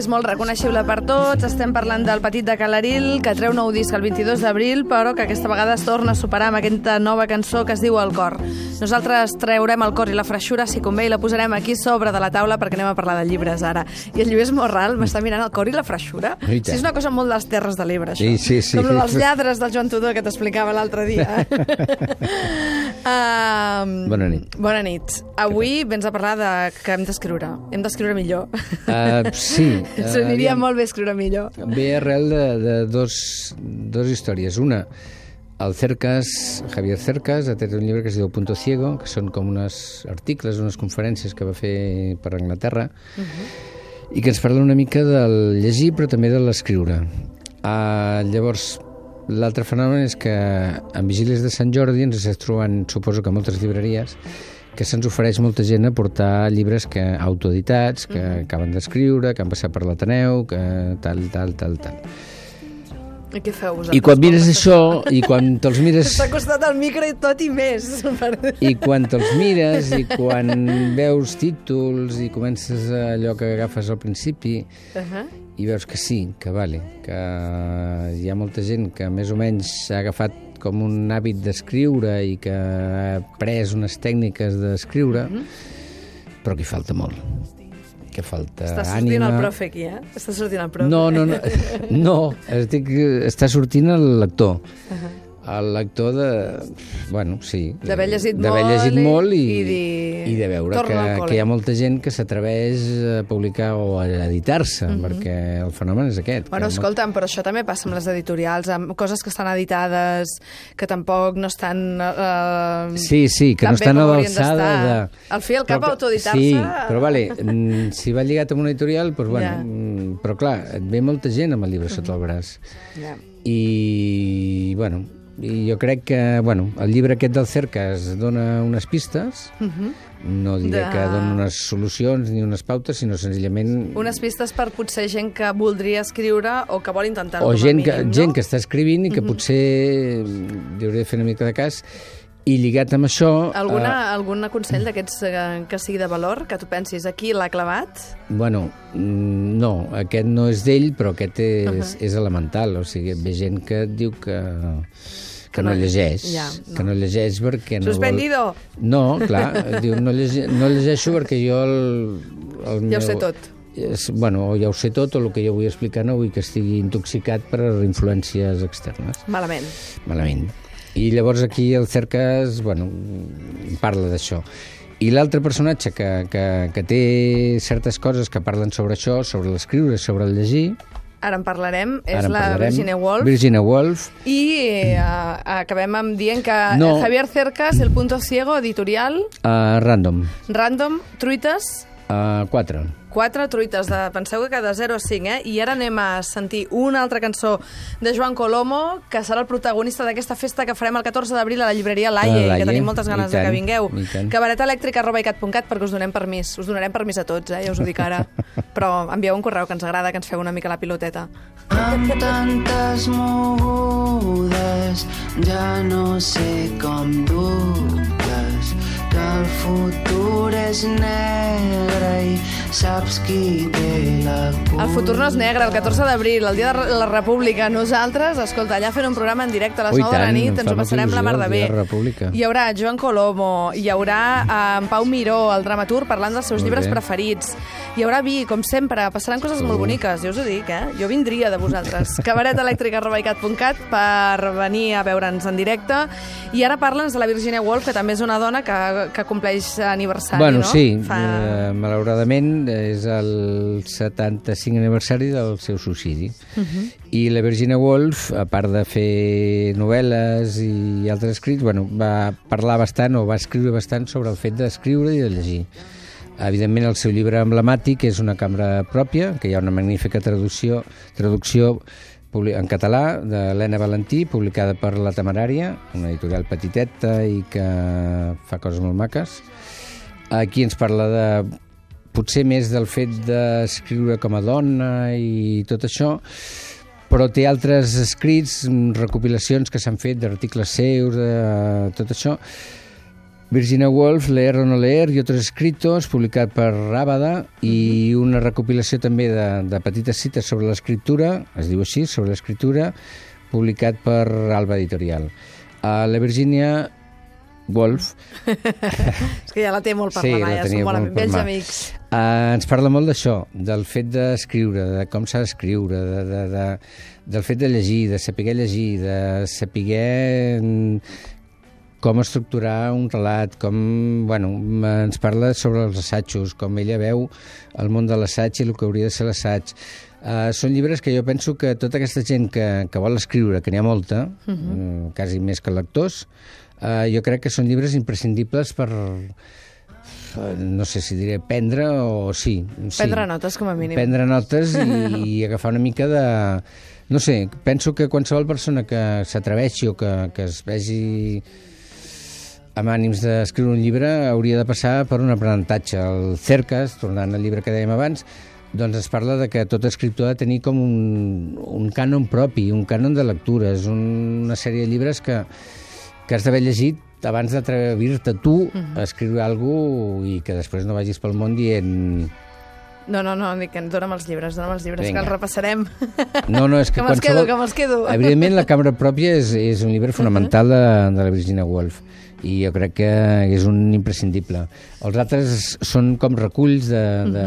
És molt reconeixible per tots. Estem parlant del Petit de Calaril, que treu nou disc el 22 d'abril, però que aquesta vegada es torna a superar amb aquesta nova cançó que es diu El cor. Nosaltres traurem el cor i la freixura, si convé, i la posarem aquí sobre de la taula perquè anem a parlar de llibres ara. I el Lluís Morral m'està mirant el cor i la freixura. Sí, és una cosa molt de les Terres de l'Ebre, això. Sí, sí, sí. Com lo dels lladres del Joan Tudor que t'explicava l'altre dia. um, Bona nit. Bona nit. Avui vens a parlar de que hem d'escriure. Hem d'escriure millor. Uh, sí. Ens aniria molt bé escriure millor. Ve arrel de, de dos, dos històries. Una, el Cercas, Javier Cercas, ha tret un llibre que es diu Punto Ciego, que són com unes articles, unes conferències que va fer per Anglaterra, i que ens parla una mica del llegir, però també de l'escriure. Uh, llavors, l'altre fenomen és que en Vigílies de Sant Jordi ens estem trobant, suposo que moltes llibreries, que se'ns ofereix molta gent a portar llibres que autoeditats, que acaben d'escriure, que han passat per l'Ateneu, que tal, tal, tal, tal. I què feu vosaltres? I quan mires això, i quan te'ls mires... S'ha costat el micro i tot i més. I quan te'ls mires i quan veus títols i comences allò que agafes al principi Uh -huh. i veus que sí, que vale, que hi ha molta gent que més o menys ha agafat com un hàbit d'escriure i que ha après unes tècniques d'escriure, però que hi falta molt. Que falta Està sortint ànima... el profe aquí, eh? Està sortint el profe. No, no, no, no estic, està sortint el lector. El lector de... Bueno, sí. D'haver llegit d'haver molt llegit molt i, i dir, i de veure "Torna que, al col·le". que hi ha molta gent que s'atreveix a publicar o a editar-se, perquè el fenomen és aquest. Bueno, escolta'm, però això també passa amb les editorials, amb coses que estan editades, que tampoc no estan... Eh, Sí, sí, que no estan a l'alçada de... Al fi al cap, autoeditar-se... Sí, però vale, mm, si va lligat amb una editorial, doncs bueno, Ja. mm, però clar, et ve molta gent amb el llibre sota el braç. Ja. I, bueno, i jo crec que, bueno, el llibre aquest del Cercas dona unes pistes, no diré Mhm. De- que dona unes solucions ni unes pautes, sinó senzillament... Unes pistes per potser gent que voldria escriure o que vol intentar-ho o gent, mínim, que, no? Mhm. gent que està escrivint i que potser li hauria de fer una mica de cas i lligat amb això... Alguna, algun consell d'aquests eh, que sigui de valor, que tu pensis, aquí l'ha clavat? Bueno, mm, no, aquest no és d'ell, però aquest és, uh -huh. és elemental. O sigui, ve gent que et diu que, que no, no- llegeix. ja, no. Que no llegeix perquè no Suspendido! vol... No, clar, diu, no, llege... no llegeixo perquè jo el, el Ja meu... ho sé tot. És, bueno, ja ho sé tot, o el que jo vull explicar no vull que estigui intoxicat per influències externes. Malament. Malament. I llavors aquí el Cercas, bueno, parla d'això. I l'altre personatge que, que, que té certes coses que parlen sobre això, sobre l'escriure, sobre el llegir... Ara en parlarem, és ara en la parlarem. Virginia Woolf. Virginia Woolf. I eh, acabem amb dient que No. Javier Cercas, El Punto Ciego, editorial, Uh, random. random, truites, Uh, quatre. 4 truites. De, penseu que de 0 a 5, eh? I ara anem a sentir una altra cançó de Joan Colomo, que serà el protagonista d'aquesta festa que farem el 14 d'abril a la llibreria Laie, A Laie, que tenim moltes ganes de que tant, vingueu. i tant. cabaretelèctrica.cat perquè us donem permís. Us donarem permís a tots, eh? Ja us ho dic ara. Però envieu un correu que ens agrada, que ens feu una mica la piloteta. Amb tantes mogudes ja no sé com dubtes que el futur és negre i saps qui té la culpa. El futur no és negre, el 14 d'abril, el dia de la República. Nosaltres, escolta, allà fent un programa en directe a les Ui, 9 de la tant, nit, ens ho passarem la mar de bé. de. Hi haurà Joan Colomo, hi haurà eh, en Pau Miró, el dramaturg, parlant dels seus Molt llibres bé. preferits. Hi haurà vi, com sempre, passaran coses molt boniques, jo us ho dic, eh? Jo vindria de vosaltres. cabaretelèctrica.cat per venir a veure'ns en directe. I ara parla'ns de la Virginia Woolf, que també és una dona que, que compleix aniversari, bueno, no? sí, Fa... eh, malauradament és el 75 25 aniversari del seu suïcidi. Uh -huh. I la Virginia Woolf, a part de fer novel·les i altres escrits, bueno, va parlar bastant o va escriure bastant sobre el fet d'escriure i de llegir. Evidentment, el seu llibre emblemàtic és una cambra pròpia, que hi ha una magnífica traducció, traducció en català d'Helena Valentí, publicada per La Temerària, una editorial petiteta i que fa coses molt maques. Aquí ens parla de potser més del fet d'escriure com a dona i tot això, però té altres escrits, recopilacions que s'han fet d'articles seus, de tot això. Virginia Woolf, Leer o no leer i altres escritos, publicat per Ràbada, i una recopilació també de, de petites cites sobre l'escriptura, es diu així, sobre l'escriptura, publicat per Alba Editorial. Uh, la Virginia Wolf... És que ja la té molt per sí, la Maia, són molt vells amics. Uh, ens parla molt d'això, del fet d'escriure, de com s'ha d'escriure, de, de, de, del fet de llegir, de saber llegir, de saber com estructurar un relat, com... Bueno, ens parla sobre els assajos, com ella veu el món de l'assaig i el que hauria de ser l'assaig. Uh, són llibres que jo penso que tota aquesta gent que, que vol escriure, que n'hi ha molta, uh -huh. uh, quasi més que lectors, uh, jo crec que són llibres imprescindibles per no sé si diré prendre o sí. Prendre sí. notes, com a mínim. Prendre notes i, i agafar una mica de... No sé, penso que qualsevol persona que s'atreveixi o que, que es vegi amb ànims d'escriure un llibre hauria de passar per un aprenentatge. El Cercas, tornant al llibre que dèiem abans, doncs es parla de que tot escriptor ha de tenir com un, un cànon propi, un cànon de lectures, un, una sèrie de llibres que, que has d'haver llegit abans d'atrevir-te tu a escriure alguna i que després no vagis pel món dient no, no, no, dic, dona'm els llibres, dona'm els llibres, Vinga. que els repassarem. No, no, és que, que me'ls quedo, que me'ls quedo. Evidentment, La cambra pròpia és, és un llibre fonamental de, de la Virginia Woolf i jo crec que és un imprescindible. Els altres són com reculls de, de,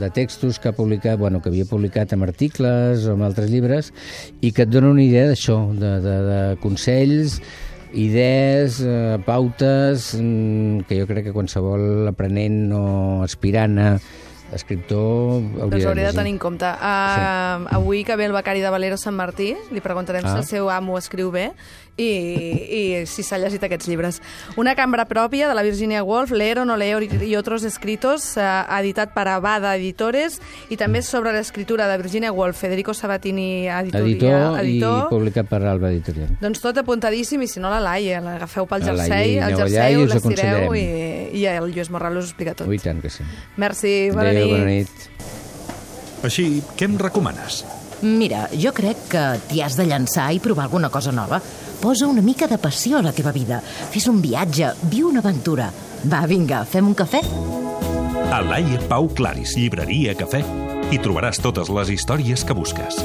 de textos que ha publicat, bueno, que havia publicat en articles o en altres llibres i que et donen una idea d'això, de, de, de consells, idees, eh, pautes, mm, que jo crec que qualsevol aprenent o aspirant a escriptor hauria, doncs hauria de, tenir en compte. Uh, sí. Avui que ve el becari de Valero Sant Martí, li preguntarem ah. si el seu amo escriu bé i, i si s'ha llegit aquests llibres. Una cambra pròpia de la Virginia Woolf, Leer o no leer i otros escritos, uh, editat per Abada Editores, i també sobre l'escriptura de Virginia Woolf, Federico Sabatini, editor, editor, editor, i publicat per Alba Editorial. Doncs tot apuntadíssim, i si no la Laia, l'agafeu pel jersei, el jersei, l'estireu i, i el Lluís Morral us explica tot. Ui, tant que sí. Merci, bona Adéu, nit. Bona nit. Així, què em recomanes? Mira, jo crec que t'hi has de llançar i provar alguna cosa nova. Posa una mica de passió a la teva vida. Fes un viatge, viu una aventura. Va, vinga, fem un cafè? A Laia Pau Claris, llibreria Cafè, hi trobaràs totes les històries que busques.